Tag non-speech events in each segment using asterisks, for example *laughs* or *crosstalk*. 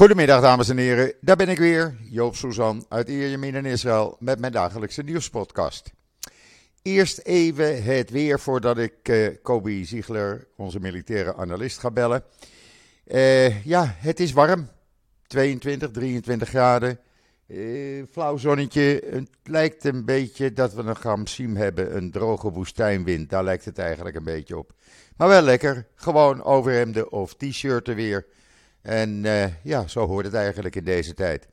Goedemiddag dames en heren, daar ben ik weer, Joop Suzan uit Ierjemien in Israël met mijn dagelijkse nieuwspodcast. Eerst even het weer voordat ik uh, Kobi Ziegler, onze militaire analist, ga bellen. Uh, ja, het is warm, 22, 23 graden, uh, flauw zonnetje. Het lijkt een beetje dat we een gamsiem hebben, een droge woestijnwind, daar lijkt het eigenlijk een beetje op. Maar wel lekker, gewoon overhemden of t-shirten weer. En uh, ja, zo hoort het eigenlijk in deze tijd.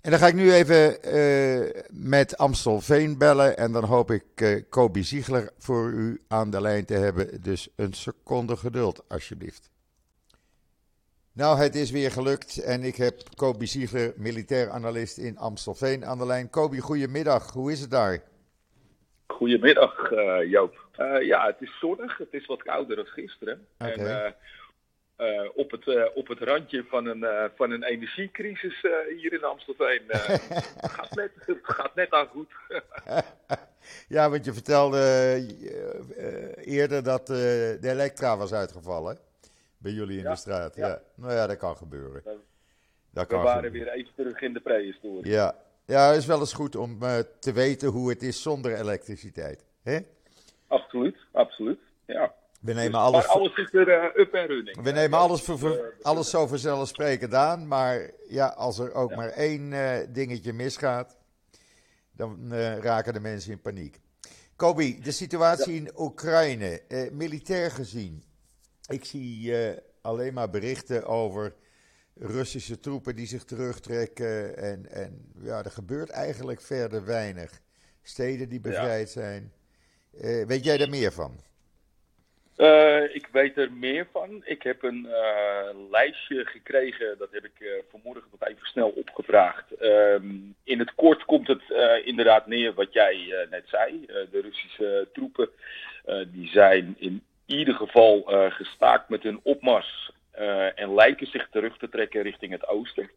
En dan ga ik nu even uh, met Amstelveen bellen. En dan hoop ik uh, Kobi Ziegler voor u aan de lijn te hebben. Dus een seconde geduld, alsjeblieft. Nou, het is weer gelukt. En ik heb Kobi Ziegler, militair analist in Amstelveen, aan de lijn. Kobi, goedemiddag. Hoe is het daar? Goedemiddag, Joop. ja, het is zonnig. Het is wat kouder dan gisteren. Okay. En, uh, op, het, uh, op het randje van een, uh, van een energiecrisis hier in Amstelveen. *laughs* het, gaat net, het gaat net aan goed. *laughs* ja, want je vertelde eerder dat de elektra was uitgevallen bij jullie in ja, de straat. Ja. ja. Nou ja, dat kan gebeuren. Dat we kan waren gebeuren. weer even terug in de prehistorie. Ja, ja het is wel eens goed om te weten hoe het is zonder elektriciteit. Hè? Absoluut, absoluut. Ja. We nemen alles, maar alles is weer up en running. We nemen alles, voor, alles zo vanzelfsprekend aan. Maar ja, als er ook maar één uh, dingetje misgaat, dan uh, raken de mensen in paniek. Kobi, de situatie in Oekraïne, militair gezien. Ik zie alleen maar berichten over Russische troepen die zich terugtrekken. En, en ja, er gebeurt eigenlijk verder weinig. Steden die bevrijd ja. zijn. weet jij daar meer van? Uh, ik weet er meer van. Ik heb een uh, lijstje gekregen, dat heb ik uh, vanmorgen nog even snel opgevraagd. Um, in het kort komt het inderdaad neer wat jij net zei. de Russische troepen die zijn in ieder geval gestaakt met hun opmars en lijken zich terug te trekken richting het oosten.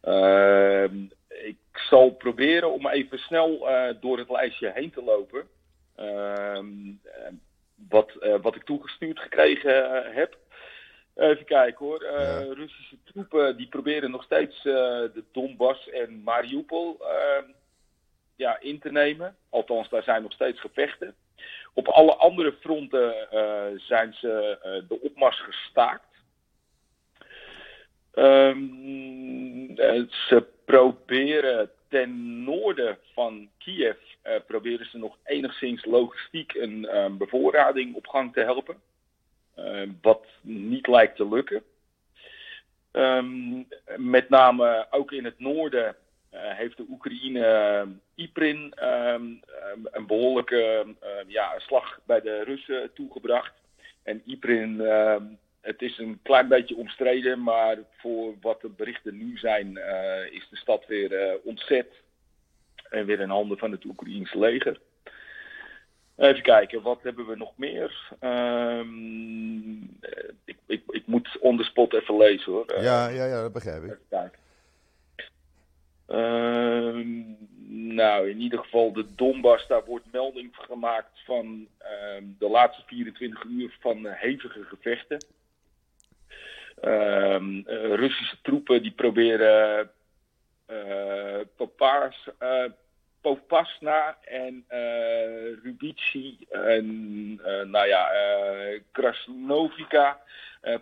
Ehm, ik zal proberen om even snel door het lijstje heen te lopen. Ehm, wat, uh, wat ik toegestuurd gekregen uh, heb. Even kijken hoor. Ja. Russische troepen die proberen nog steeds de Donbass en Mariupol ja, in te nemen. Althans, daar zijn nog steeds gevechten. Op alle andere fronten zijn ze de opmars gestaakt. Um, ze proberen ten noorden van Kiev uh, proberen ze nog enigszins logistiek een uh, bevoorrading op gang te helpen. Uh, wat niet lijkt te lukken. Um, met name ook in het noorden heeft de Oekraïne Iprin um, een behoorlijke ja, slag bij de Russen toegebracht. En Iprin het is een klein beetje omstreden, maar voor wat de berichten nu zijn, uh, is de stad weer uh, ontzet. En weer in handen van het Oekraïense leger. Even kijken, wat hebben we nog meer? Um, ik, ik, ik, moet on the spot even lezen hoor. Ja, ja, ja dat begrijp ik. Even kijken. Uh, nou, in ieder geval de Donbass, daar wordt melding gemaakt van uh, de laatste 24 uur van hevige gevechten. Um, Russische troepen die proberen uh, Popars, uh, Popasna en uh, Rubici en nou ja, Krasnovika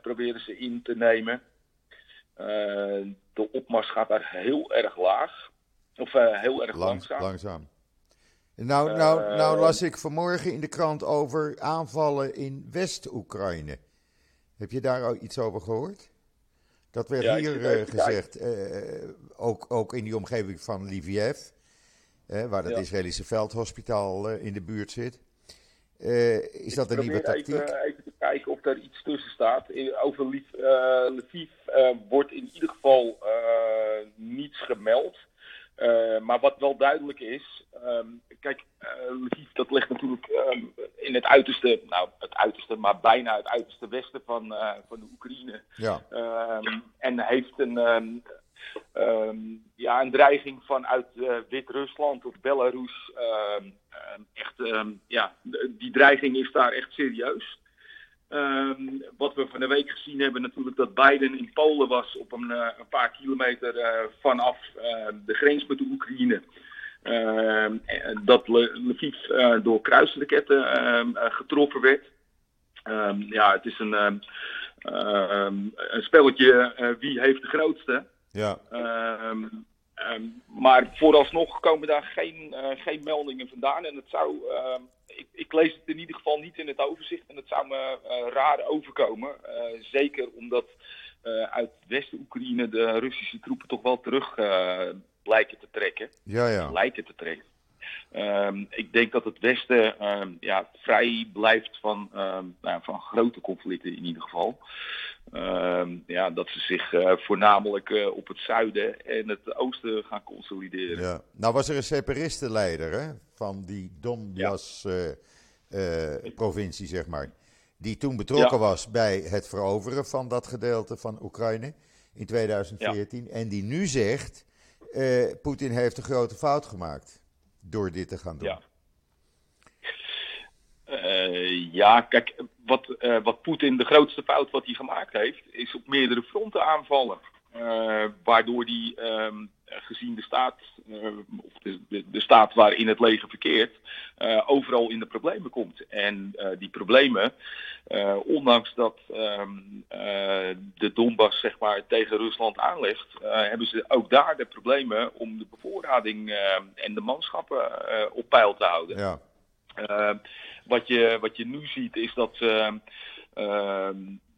proberen ze in te nemen. de opmars gaat daar heel erg laag. Of heel erg langzaam. langzaam. Nou, nou, nou las ik vanmorgen in de krant over aanvallen in West-Oekraïne. Heb je daar al iets over gehoord? Dat werd ja, hier uh, gezegd, uh, ook, ook in die omgeving van Lviv, uh, waar het ja. Israëlische veldhospitaal in de buurt zit. is dat een nieuwe tactiek? Even, even te kijken of daar iets tussen staat. Over Lviv wordt in ieder geval niets gemeld. Uh, maar wat wel duidelijk is, um, kijk, uh, dat ligt natuurlijk um, in het uiterste, nou het uiterste, maar bijna het uiterste westen van, uh, van de Oekraïne. Ja. Um, en heeft een, ja, een dreiging vanuit Wit-Rusland of Belarus. echt, ja, die dreiging is daar echt serieus. Ehm, wat we van de week gezien hebben, natuurlijk dat Biden in Polen was op een, een paar kilometer vanaf de grens met de Oekraïne. Ehm, dat Lviv door kruisraketten ehm, getroffen werd. ja, het is een, een spelletje wie heeft de grootste. Ja. Um, maar vooralsnog komen daar geen, uh, geen meldingen vandaan. En het zou, uh, ik, ik, lees het in ieder geval niet in het overzicht. En het zou me uh, raar overkomen. Eh, zeker omdat uit West-Oekraïne de Russische troepen toch wel terug lijken te trekken. Ja, ja. Lijken te trekken. Um, ik denk dat het Westen um, ja, vrij blijft van, um, nou, van grote conflicten in ieder geval. Ja, dat ze zich uh, voornamelijk uh, op het zuiden en het oosten gaan consolideren. Ja. Nou was er een separistenleider hè, van die Donbass-provincie, ja. uh, zeg maar. Die toen betrokken ja. was bij het veroveren van dat gedeelte van Oekraïne in 2014. En die nu zegt, Poetin heeft een grote fout gemaakt door dit te gaan doen? Ja, uh, ja kijk, wat, uh, wat Poetin de grootste fout wat hij gemaakt heeft, is op meerdere fronten aanvallen. Uh, waardoor hij ehm, gezien de staat, of de, de, de, staat waarin het leger verkeert, overal in de problemen komt. En die problemen, ondanks dat ehm, de Donbass zeg maar, tegen Rusland aanlegt, hebben ze ook daar de problemen om de bevoorrading en de manschappen op peil te houden. Ja. Wat, je, wat je nu ziet is dat ze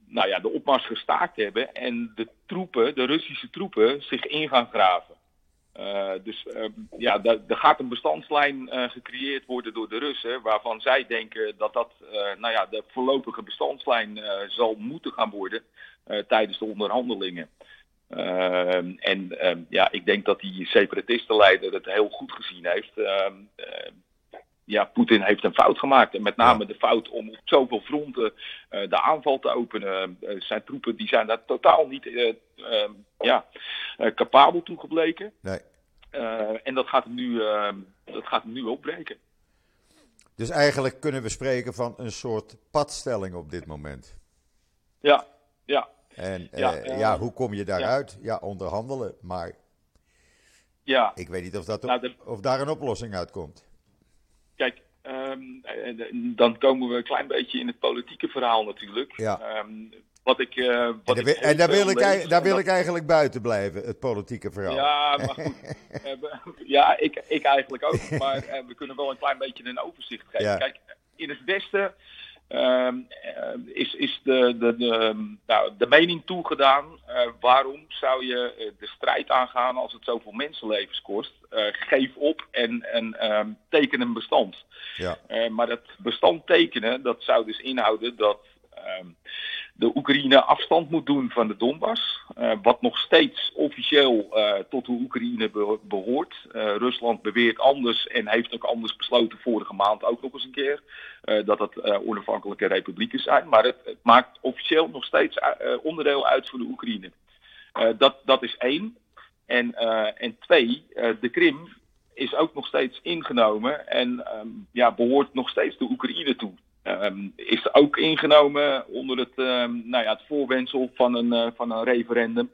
nou ja, de opmars gestaakt hebben en de troepen, de Russische troepen, zich in gaan graven. Dus ja, er gaat een bestandslijn uh, gecreëerd worden door de Russen, waarvan zij denken dat dat nou ja, de voorlopige bestandslijn zal moeten gaan worden tijdens de onderhandelingen. en ja, ik denk dat die separatistenleider het heel goed gezien heeft ja, Poetin heeft een fout gemaakt. En met name de fout om op zoveel fronten uh, de aanval te openen. Uh, zijn troepen die zijn daar totaal niet uh, ja, capabel toe gebleken. Nee. en dat gaat, hem nu, dat gaat hem nu opbreken. Dus eigenlijk kunnen we spreken van een soort padstelling op dit moment. Ja, ja. En ja, ja hoe kom je daaruit? Ja. ja, onderhandelen. Maar ja. ik weet niet of, dat nou, of daar een oplossing uitkomt. Kijk, um, dan komen we een klein beetje in het politieke verhaal natuurlijk. Ja. Um, wat ik, uh, wat en, en daar, wil ik, daar wil ik eigenlijk buiten blijven, het politieke verhaal. Ja, maar goed. *laughs* ja, ik, ik eigenlijk ook. Maar uh, we kunnen wel een klein beetje een overzicht geven. Ja. Kijk, in het Westen is, is de, de, de, nou, de mening toegedaan. Uh, waarom zou je uh, de strijd aangaan als het zoveel mensenlevens kost? geef op en, en um, teken een bestand. Ja. maar dat bestand tekenen, dat zou dus inhouden dat ehm, de Oekraïne afstand moet doen van de Donbass. Uh, wat nog steeds officieel uh, tot de Oekraïne be behoort. Uh, Rusland beweert anders en heeft ook anders besloten vorige maand ook nog eens een keer. dat het onafhankelijke republieken zijn. Maar het, het maakt officieel nog steeds onderdeel uit van de Oekraïne. dat, dat is één. En, en twee, de Krim is ook nog steeds ingenomen en um, ja, behoort nog steeds de Oekraïne toe. Um, is ook ingenomen onder het, um, nou ja, het voorwendsel van een, uh, van een referendum.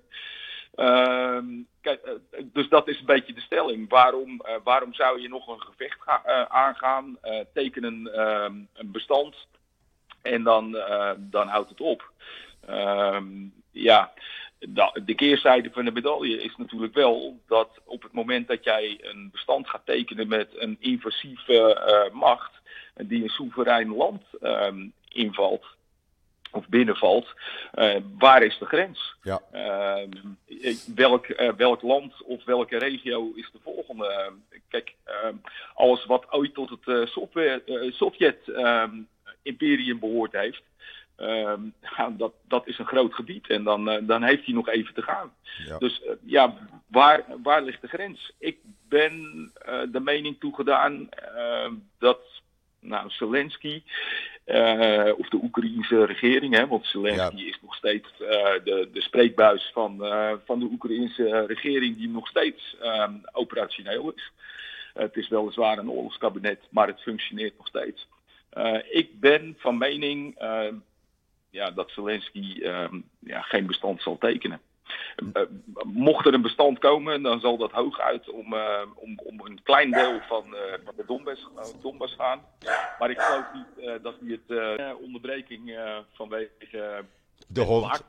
Um, kijk, uh, dus dat is een beetje de stelling. Waarom, uh, waarom zou je nog een gevecht ga, aangaan, tekenen een bestand en dan, dan houdt het op? ja, de keerzijde van de medaille is natuurlijk wel dat op het moment dat jij een bestand gaat tekenen met een invasieve macht, die een soeverein land um, invalt of binnenvalt, uh, waar is de grens? Ja. Uh, welk, uh, welk land of welke regio is de volgende? kijk, ehm, alles wat ooit tot het Sovjet-imperium behoord heeft, *laughs* dat, dat is een groot gebied en dan, dan heeft hij nog even te gaan. Ja. Dus ja, waar, waar ligt de grens? Ik ben de mening toegedaan dat nou, Zelensky, uh, of de Oekraïnse regering, hè, want Zelensky is nog steeds uh, de, de spreekbuis van, uh, van de Oekraïnse regering, die nog steeds um, operationeel is. het is weliswaar een oorlogskabinet, maar het functioneert nog steeds. ik ben van mening ja, dat Zelensky ehm, ja, geen bestand zal tekenen. Uh, mocht er een bestand komen, dan zal dat hooguit om, uh, om, om een klein deel van, uh, van de Donbass, Donbass gaan. Maar ik geloof niet dat hij het onderbreking vanwege de hond. *laughs*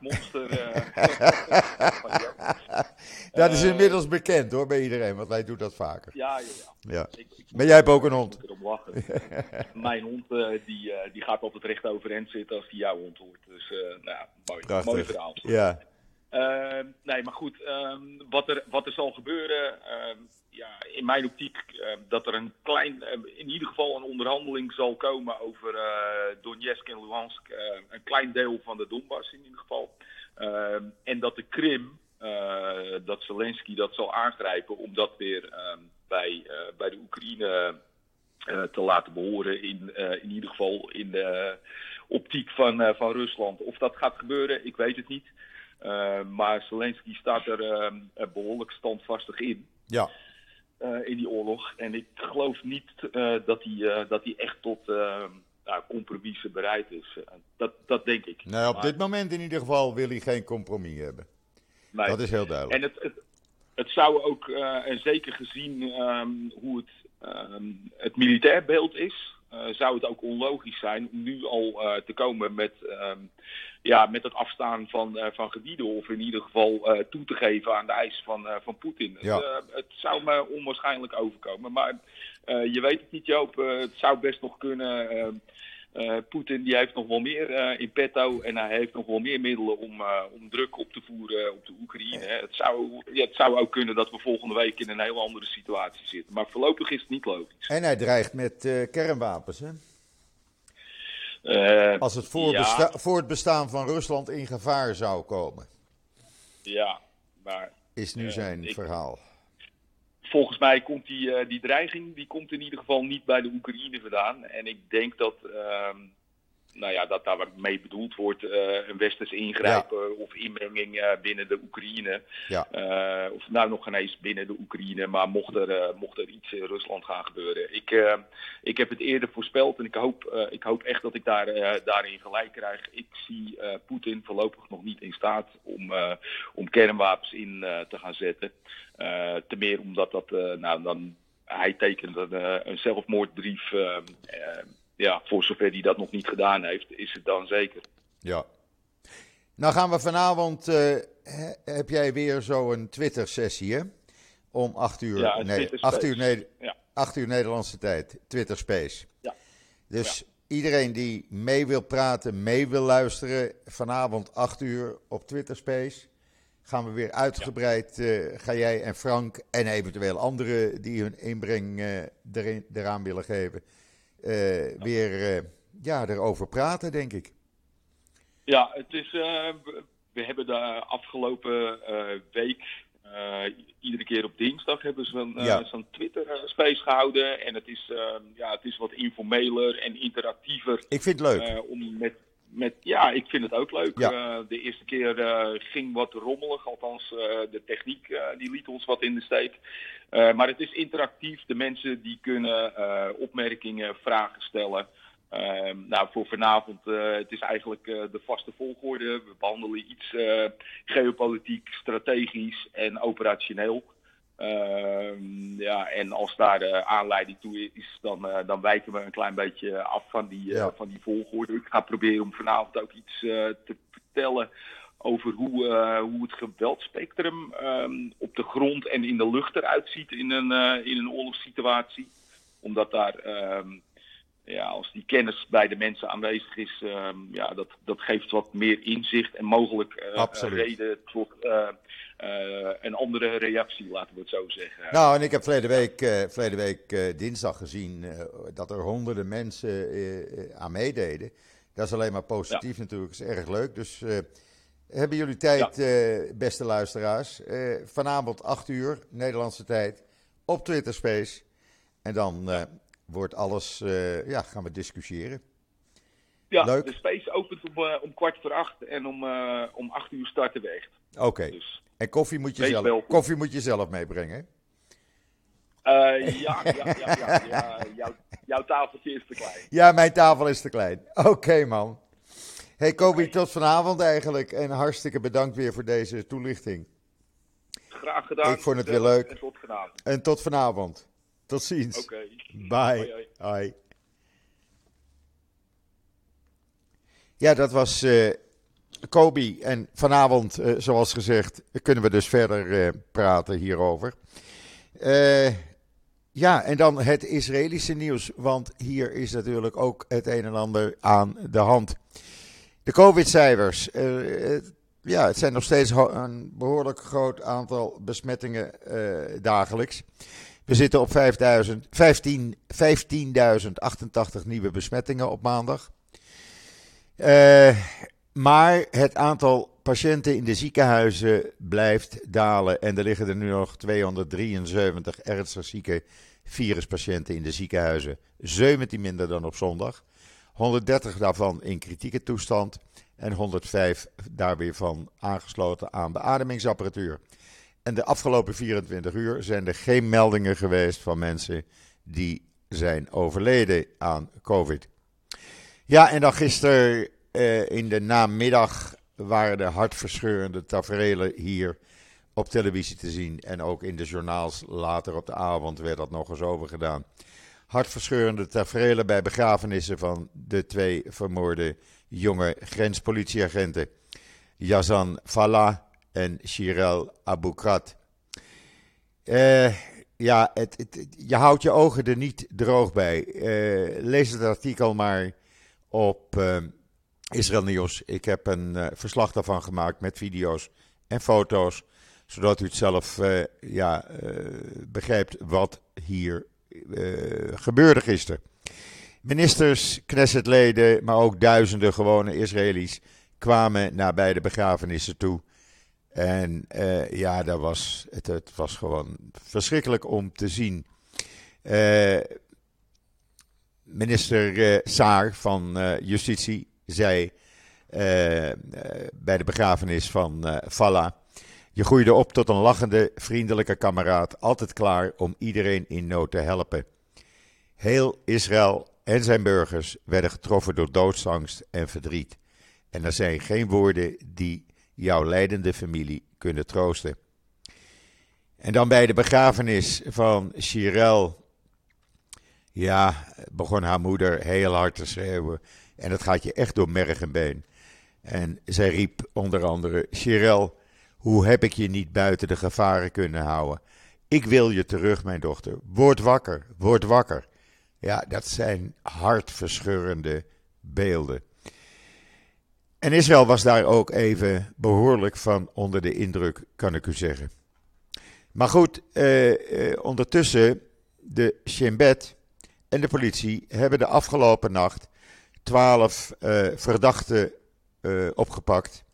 *laughs* Dat is inmiddels bekend hoor bij iedereen, want wij doen dat vaker. Ja, ja, ja. ja. Ik, ik maar jij hebt ook een hond. *laughs* Mijn hond die, die gaat altijd recht overeind zitten als hij jouw hond hoort. Dus nou, mooi, mooi verhaal. Ja. Uh, nee, maar goed, um, wat, er, wat er zal gebeuren, uh, ja, in mijn optiek, dat er een klein, in ieder geval een onderhandeling zal komen over eh, Donetsk en Luhansk, een klein deel van de Donbass in ieder geval. Ehm, en dat de Krim, eh, dat Zelensky dat zal aangrijpen om dat weer bij, bij de Oekraïne te laten behoren, in, in ieder geval in de optiek van, van Rusland. Of dat gaat gebeuren, ik weet het niet. Uh, maar Zelensky staat er uh, behoorlijk standvastig in. Ja. Uh, in die oorlog. En ik geloof niet dat, hij, dat hij echt tot nou, compromissen bereid is. dat, dat denk ik. Nee, op dit moment in ieder geval wil hij geen compromis hebben. Nee. Dat is heel duidelijk. En het, het, het zou ook, en zeker gezien um, hoe het, um, het militair beeld is, zou het ook onlogisch zijn om nu al te komen met um, ja, met het afstaan van, uh, van gebieden. Of in ieder geval toe te geven aan de eis van, van Poetin. Ja. Het, het, zou me onwaarschijnlijk overkomen. Maar je weet het niet, Joop. het zou best nog kunnen. Poetin die heeft nog wel meer in petto. En hij heeft nog wel meer middelen om, om druk op te voeren op de Oekraïne. Het, zou, ja, het zou ook kunnen dat we volgende week in een heel andere situatie zitten. Maar voorlopig is het niet logisch. En hij dreigt met kernwapens, hè? Uh, Als het voor, ja. voor, het bestaan van Rusland in gevaar zou komen. Ja, maar. Is nu uh, zijn ik, verhaal. Volgens mij komt die, uh, die dreiging die komt in ieder geval niet bij de Oekraïne vandaan. En ik denk dat. Nou ja, dat daarmee bedoeld wordt uh, een westers ingrijpen ja. of inmenging uh, binnen de Oekraïne. Ja. Uh, of nou nog geen eens binnen de Oekraïne, maar mocht er, mocht er iets in Rusland gaan gebeuren. Ik, ik heb het eerder voorspeld en ik hoop, ik hoop echt dat ik daar, daarin gelijk krijg. Ik zie Poetin voorlopig nog niet in staat om, om kernwapens in te gaan zetten. te meer omdat dat, nou dan, hij tekent een, een zelfmoordbrief ja, voor zover hij dat nog niet gedaan heeft, is het dan zeker. Ja. Nou gaan we vanavond, uh, heb jij weer zo'n Twitter-sessie, hè? Om 8 uur, ja, nee, 8 uur, nee, ja. 8 uur Nederlandse tijd, Twitter Space. Ja. Dus ja. iedereen die mee wil praten, mee wil luisteren, vanavond 8 uur op Twitter Space. Gaan we weer uitgebreid, uh, ga jij en Frank en eventueel anderen die hun inbreng uh, erin, eraan willen geven, uh, weer uh, ja, erover praten, denk ik. Ja, het is, uh, we hebben de afgelopen week, iedere keer op dinsdag, hebben ze ja. zo'n Twitter-space gehouden. En het is, ja, het is wat informeler en interactiever. Ik vind het leuk. om met, met, ja, ik vind het ook leuk. Ja. de eerste keer ging wat rommelig, althans de techniek die liet ons wat in de steek. Maar het is interactief. De mensen die kunnen opmerkingen, vragen stellen. Uh, nou, voor vanavond, het is eigenlijk de vaste volgorde. We behandelen iets geopolitiek, strategisch en operationeel. Ehm, ja, en als daar aanleiding toe is, dan, dan wijken we een klein beetje af van die, ja. van die volgorde. Ik ga proberen om vanavond ook iets te vertellen over hoe, uh, hoe het geweldspectrum um, op de grond en in de lucht eruit ziet in een, uh, in een oorlogssituatie. Omdat daar, um, ja, als die kennis bij de mensen aanwezig is, um, ja, dat, dat geeft wat meer inzicht en mogelijk uh, reden tot een andere reactie, laten we het zo zeggen. Nou, en ik heb verleden week, verleden week dinsdag gezien dat er honderden mensen aan meededen. Dat is alleen maar positief ja. natuurlijk, dat is erg leuk. Dus hebben jullie tijd, ja. beste luisteraars. Vanavond 8 uur, Nederlandse tijd, op Twitter Space. En dan wordt alles, ja, gaan we discussiëren. Ja, Leuk. de Space opent om, om kwart voor acht en om, om 8 uur starten we echt. Oké. Okay. Dus en koffie moet, je zelf, koffie moet je zelf meebrengen? ja, ja, ja, ja, ja. Jouw, jouw tafeltje is te klein. Ja, mijn tafel is te klein. *laughs* Oké, okay, man. Hey Kobi, tot vanavond eigenlijk. En hartstikke bedankt weer voor deze toelichting. Graag gedaan. Ik vond het weer leuk. En tot vanavond. En tot vanavond. Tot ziens. Oké. Bye. Hoi, hoi. Hoi. Ja, dat was eh Kobi. En vanavond, eh, zoals gezegd, kunnen we dus verder eh, praten hierover. Eh, ja, en dan het Israëlische nieuws. Want hier is natuurlijk ook het een en ander aan de hand. De COVID-cijfers. ja, het zijn nog steeds een behoorlijk groot aantal besmettingen dagelijks. We zitten op 5000 15 15.088 nieuwe besmettingen op maandag. Eh, maar het aantal patiënten in de ziekenhuizen blijft dalen. En er liggen er nu nog 273 ernstig zieke viruspatiënten in de ziekenhuizen. 17 minder dan op zondag. 130 daarvan in kritieke toestand. En 105 daar weer van aangesloten aan beademingsapparatuur. En de afgelopen 24 uur zijn er geen meldingen geweest van mensen die zijn overleden aan COVID. Ja, en dan gisteren eh, in de namiddag waren de hartverscheurende tafereelen hier op televisie te zien. En ook in de journaals later op de avond werd dat nog eens over gedaan. Hartverscheurende tafereelen bij begrafenissen van de twee vermoorde jonge grenspolitieagenten. Yazan Fallah en Shirel Abukrat. Eh, ja, het, je houdt je ogen er niet droog bij. Eh, lees het artikel maar op Israël Nieuws. Ik heb een eh, verslag daarvan gemaakt met video's en foto's, zodat u het zelf eh, ja, eh, begrijpt wat hier gebeurde gisteren. Ministers, Knessetleden, maar ook duizenden gewone Israëli's kwamen naar beide begrafenissen toe. En ja, dat was, het, was gewoon verschrikkelijk om te zien. Minister Saar van Justitie zei eh, eh, bij de begrafenis van eh Falla. Je groeide op tot een lachende, vriendelijke kameraad, altijd klaar om iedereen in nood te helpen. Heel Israël en zijn burgers werden getroffen door doodsangst en verdriet. En er zijn geen woorden die jouw lijdende familie kunnen troosten. En dan bij de begrafenis van Shirel. Ja, begon haar moeder heel hard te schreeuwen. En dat gaat je echt door merg en been. En zij riep onder andere: Shirel, hoe heb ik je niet buiten de gevaren kunnen houden? Ik wil je terug, mijn dochter. Word wakker, word wakker. Ja, dat zijn hartverscheurende beelden. En Israël was daar ook even behoorlijk van onder de indruk, kan ik u zeggen. Maar goed, eh, eh, ondertussen, de Shin en de politie hebben de afgelopen nacht twaalf eh, verdachten eh, opgepakt.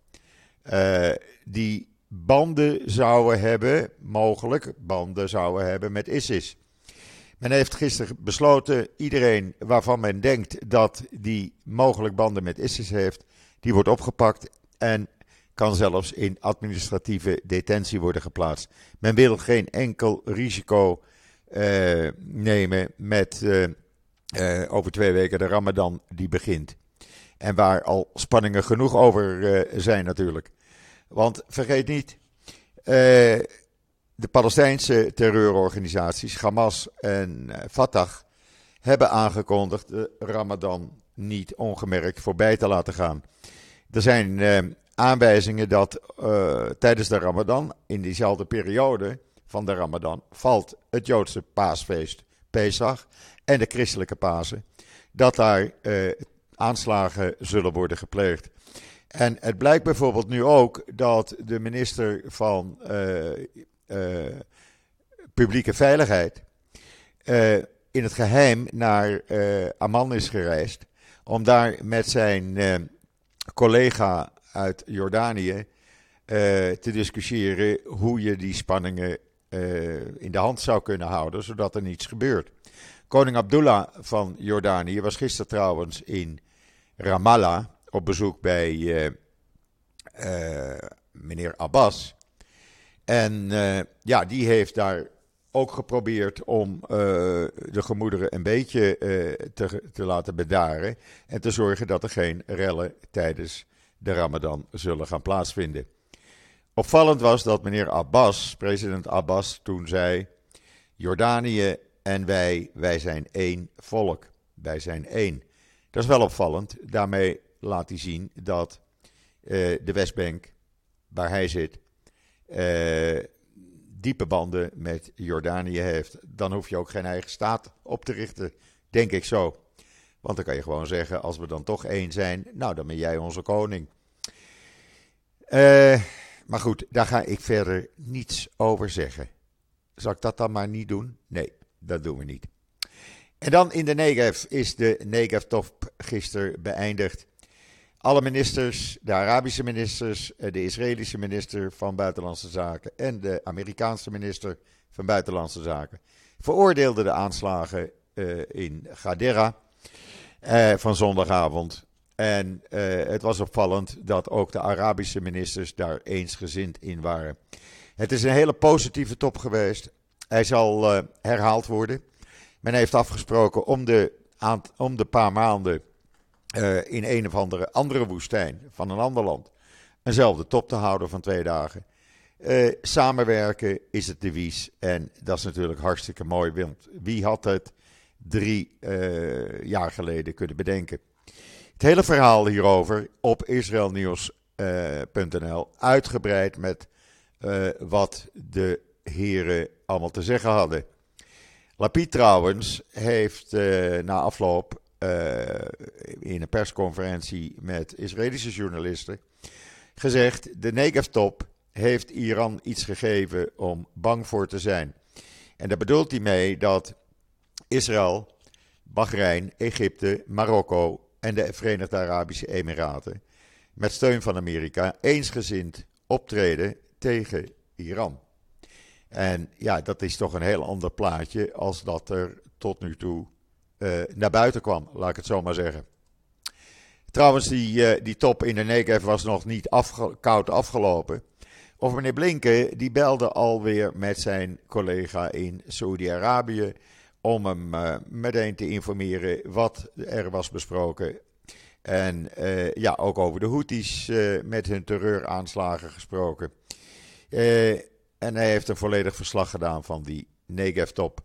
eh, die banden zouden hebben, mogelijk banden zouden hebben met ISIS. Men heeft gisteren besloten, iedereen waarvan men denkt dat die mogelijk banden met ISIS heeft, die wordt opgepakt en kan zelfs in administratieve detentie worden geplaatst. Men wil geen enkel risico nemen met eh, over twee weken de Ramadan die begint. En waar al spanningen genoeg over eh, zijn natuurlijk. Want vergeet niet, eh, de Palestijnse terreurorganisaties Hamas en Fatah hebben aangekondigd de Ramadan niet ongemerkt voorbij te laten gaan. Er zijn aanwijzingen dat tijdens de Ramadan, in diezelfde periode van de Ramadan, valt het Joodse paasfeest Pesach en de christelijke Pasen, dat daar eh, aanslagen zullen worden gepleegd. En het blijkt bijvoorbeeld nu ook dat de minister van eh, eh, Publieke Veiligheid in het geheim naar Amman is gereisd om daar met zijn collega uit Jordanië te discussiëren hoe je die spanningen in de hand zou kunnen houden, zodat er niets gebeurt. Koning Abdullah van Jordanië was gisteren trouwens in Ramallah op bezoek bij eh, eh, meneer Abbas. En eh, ja, die heeft daar ook geprobeerd om de gemoederen een beetje te, te laten bedaren. En te zorgen dat er geen rellen tijdens de Ramadan zullen gaan plaatsvinden. Opvallend was dat meneer Abbas, president Abbas, toen zei: Jordanië en wij, wij zijn één volk. Wij zijn één. Dat is wel opvallend. Daarmee laat hij zien dat uh, de Westbank, waar hij zit, uh, diepe banden met Jordanië heeft. Dan hoef je ook geen eigen staat op te richten, denk ik zo. Want dan kan je gewoon zeggen, als we dan toch één zijn, nou dan ben jij onze koning. Uh, maar goed, daar ga ik verder niets over zeggen. Zal ik dat dan maar niet doen? Nee, dat doen we niet. En dan in de Negev is de Negev-top gisteren beëindigd. Alle ministers, de Arabische ministers, eh, de Israëlische minister van Buitenlandse Zaken en de Amerikaanse minister van Buitenlandse Zaken veroordeelden de aanslagen uh, in Gadera uh, van zondagavond. En uh, het was opvallend dat ook de Arabische ministers daar eensgezind in waren. Het is een hele positieve top geweest. Hij zal uh, herhaald worden. Men heeft afgesproken om de, om de paar maanden uh, in een of andere, andere woestijn van een ander land eenzelfde top te houden van twee dagen. samenwerken is het devies en dat is natuurlijk hartstikke mooi. Want wie had het drie jaar geleden kunnen bedenken? Het hele verhaal hierover op israelnieuws.nl. uitgebreid met uh, wat de heren allemaal te zeggen hadden. Lapid trouwens heeft uh, na afloop in een persconferentie met Israëlische journalisten gezegd: de Negev-top heeft Iran iets gegeven om bang voor te zijn. En daar bedoelt hij mee dat Israël, Bahrein, Egypte, Marokko en de Verenigde Arabische Emiraten met steun van Amerika eensgezind optreden tegen Iran. En ja, dat is toch een heel ander plaatje als dat er tot nu toe uh, naar buiten kwam, laat ik het zo maar zeggen. Trouwens, die, uh, die top in de Negev was nog niet koud afgelopen. Of meneer Blinken, die belde alweer met zijn collega in Saoedi-Arabië om hem uh, meteen te informeren wat er was besproken. En uh, ja, ook over de Houthis uh, met hun terreuraanslagen gesproken. en hij heeft een volledig verslag gedaan van die Negev-top.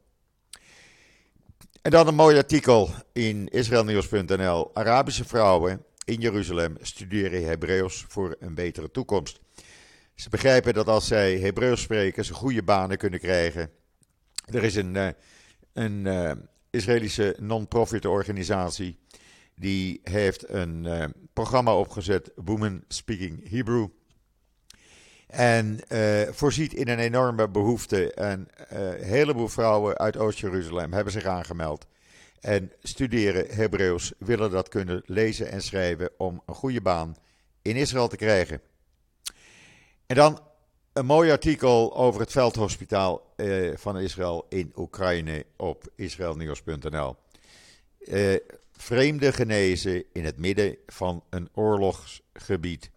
En dan een mooi artikel in israelnieuws.nl. Arabische vrouwen in Jeruzalem studeren Hebreeuws voor een betere toekomst. Ze begrijpen dat als zij Hebreeuws spreken, ze goede banen kunnen krijgen. Er is een een uh, Israëlische non-profit organisatie. Die heeft een uh, programma opgezet, Women Speaking Hebrew. En uh, voorziet in een enorme behoefte. En een heleboel vrouwen uit Oost-Jeruzalem hebben zich aangemeld. En studeren Hebreeuws, willen dat kunnen lezen en schrijven om een goede baan in Israël te krijgen. En dan een mooi artikel over het veldhospitaal eh, van Israël in Oekraïne op israelnieuws.nl. Eh, vreemde genezen in het midden van een oorlogsgebied.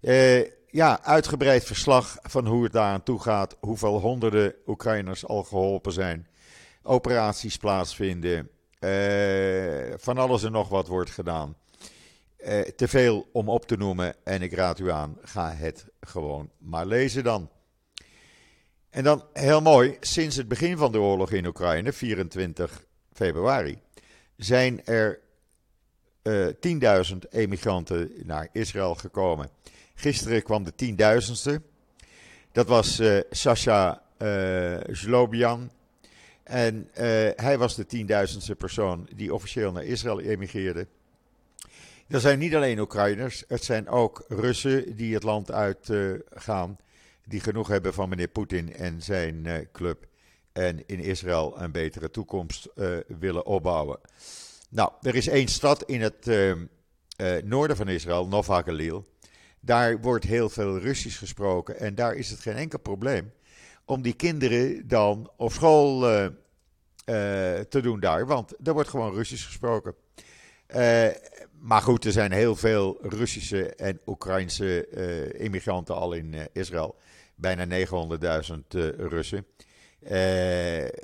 Eh, ja, uitgebreid verslag van hoe het daar aan toe gaat. Hoeveel honderden Oekraïners al geholpen zijn. Operaties plaatsvinden. Eh, van alles en nog wat wordt gedaan. Eh, te veel om op te noemen en ik raad u aan, ga het gewoon maar lezen dan. En dan heel mooi, sinds het begin van de oorlog in Oekraïne, 24 februari, zijn er uh, eh, 10.000 emigranten naar Israël gekomen. Gisteren kwam de tienduizendste. Dat was uh, Sasha uh, Zlobian. En hij was de tienduizendste persoon die officieel naar Israël emigreerde. Er zijn niet alleen Oekraïners, het zijn ook Russen die het land uitgaan. Uh, die genoeg hebben van meneer Poetin en zijn uh, club. En in Israël een betere toekomst uh, willen opbouwen. Nou, er is één stad in het eh, noorden van Israël, Nova Galil. Daar wordt heel veel Russisch gesproken. En daar is het geen enkel probleem om die kinderen dan op school te doen daar. Want er wordt gewoon Russisch gesproken. Uh, maar goed, er zijn heel veel Russische en Oekraïnse uh, immigranten al in uh, Israël. Bijna 900.000 Russen.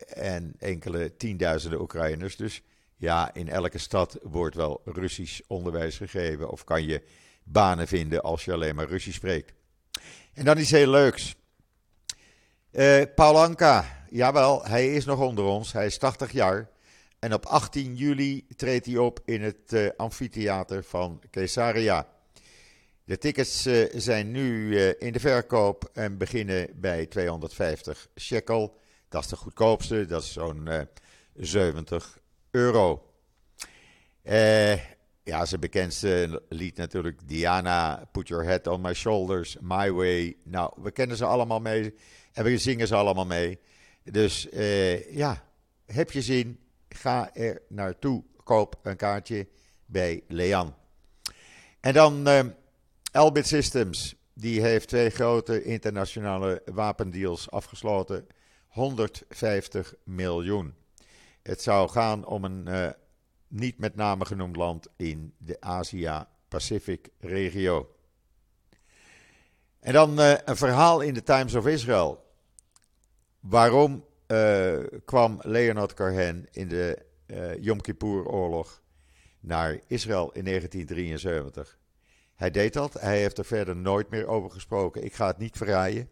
en enkele tienduizenden Oekraïners. Dus ja, in elke stad wordt wel Russisch onderwijs gegeven. Of kan je banen vinden als je alleen maar Russisch spreekt. En dan iets heel leuks. Uh, Paul Anka, jawel, hij is nog onder ons. Hij is 80 jaar. En op 18 juli treedt hij op in het uh, amfitheater van Caesarea. De tickets uh, zijn nu in de verkoop en beginnen bij 250 shekel. Dat is de goedkoopste, dat is zo'n 70 euro. ja, zijn bekendste lied natuurlijk Diana, Put Your Head on My Shoulders, My Way. Nou, we kennen ze allemaal mee. En we zingen ze allemaal mee. Dus ja, heb je zin? Ga er naartoe. Koop een kaartje bij Lean. En dan uh, Elbit Systems. Die heeft twee grote internationale wapendeals afgesloten. 150 miljoen. Het zou gaan om een uh, niet met name genoemd land in de Asia-Pacific regio. En dan uh, een verhaal in de Times of Israel. Waarom kwam Leonard Cohen in de uh, Yom Kippur-oorlog naar Israël in 1973? Hij deed dat. Hij heeft er verder nooit meer over gesproken. Ik ga het niet verraaien.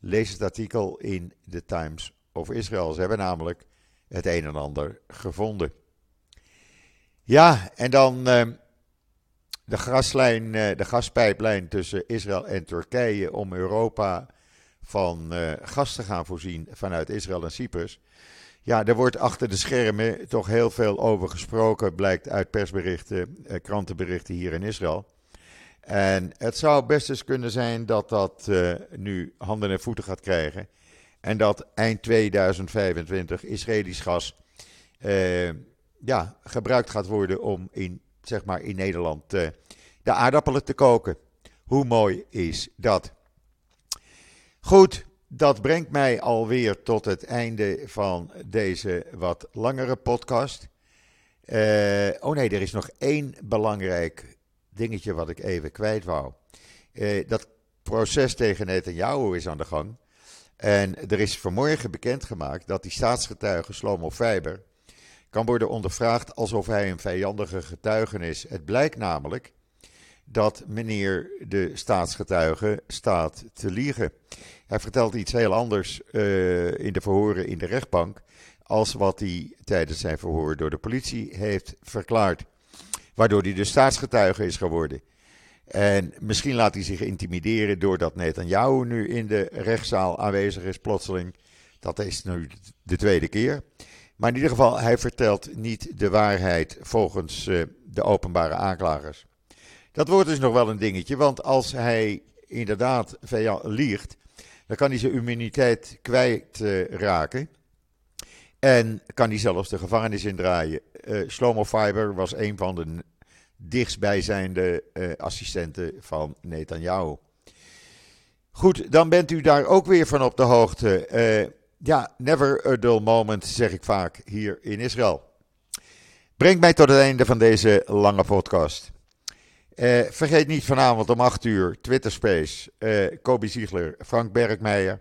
Lees het artikel in de Times of Israel. Ze hebben namelijk het een en ander gevonden. Ja, en dan de gaslijn, de gaspijplijn tussen Israël en Turkije om Europa van uh, gas te gaan voorzien vanuit Israël en Cyprus. Ja, er wordt achter de schermen toch heel veel over gesproken, blijkt uit persberichten, eh, krantenberichten hier in Israël. En het zou best eens kunnen zijn dat dat uh, nu handen en voeten gaat krijgen. En dat eind 2025 Israëlisch gas ja, gebruikt gaat worden om in, zeg maar in Nederland de aardappelen te koken. Hoe mooi is dat? Goed, dat brengt mij alweer tot het einde van deze wat langere podcast. Uh, oh nee, er is nog één belangrijk dingetje wat ik even kwijt wou. Uh, dat proces tegen Netanyahu is aan de gang. En er is vanmorgen bekendgemaakt dat die staatsgetuige Slomo Fiber kan worden ondervraagd alsof hij een vijandige getuige is. Het blijkt namelijk dat meneer de staatsgetuige staat te liegen. Hij vertelt iets heel anders uh, in de verhoren in de rechtbank. als wat hij tijdens zijn verhoor door de politie heeft verklaard. Waardoor hij de staatsgetuige is geworden. En misschien laat hij zich intimideren doordat Netanyahu nu in de rechtszaal aanwezig is, plotseling. Dat is nu de tweede keer. Maar in ieder geval, hij vertelt niet de waarheid volgens uh, de openbare aanklagers. Dat wordt dus nog wel een dingetje, want als hij inderdaad liegt, dan kan hij zijn immuniteit kwijtraken. Uh, en kan hij zelfs de gevangenis indraaien. Uh, Shlomo Fiber was een van de dichtstbijzijnde uh, assistenten van Netanyahu. Goed, dan bent u daar ook weer van op de hoogte. Ja, never a dull moment, zeg ik vaak hier in Israël. Brengt mij tot het einde van deze lange podcast. Uh, vergeet niet vanavond om 8 uur Twitter Space, uh, Kobe Ziegler, Frank Bergmeijer.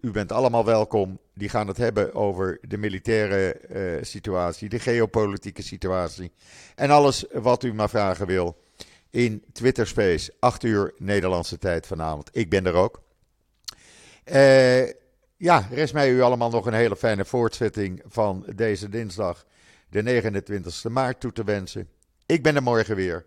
U bent allemaal welkom. Die gaan het hebben over de militaire uh, situatie, de geopolitieke situatie en alles wat u maar vragen wil in Twitter Space. 8 uur Nederlandse tijd vanavond. Ik ben er ook. ja, rest mij u allemaal nog een hele fijne voortzetting van deze dinsdag, de 29 maart, toe te wensen. Ik ben er morgen weer.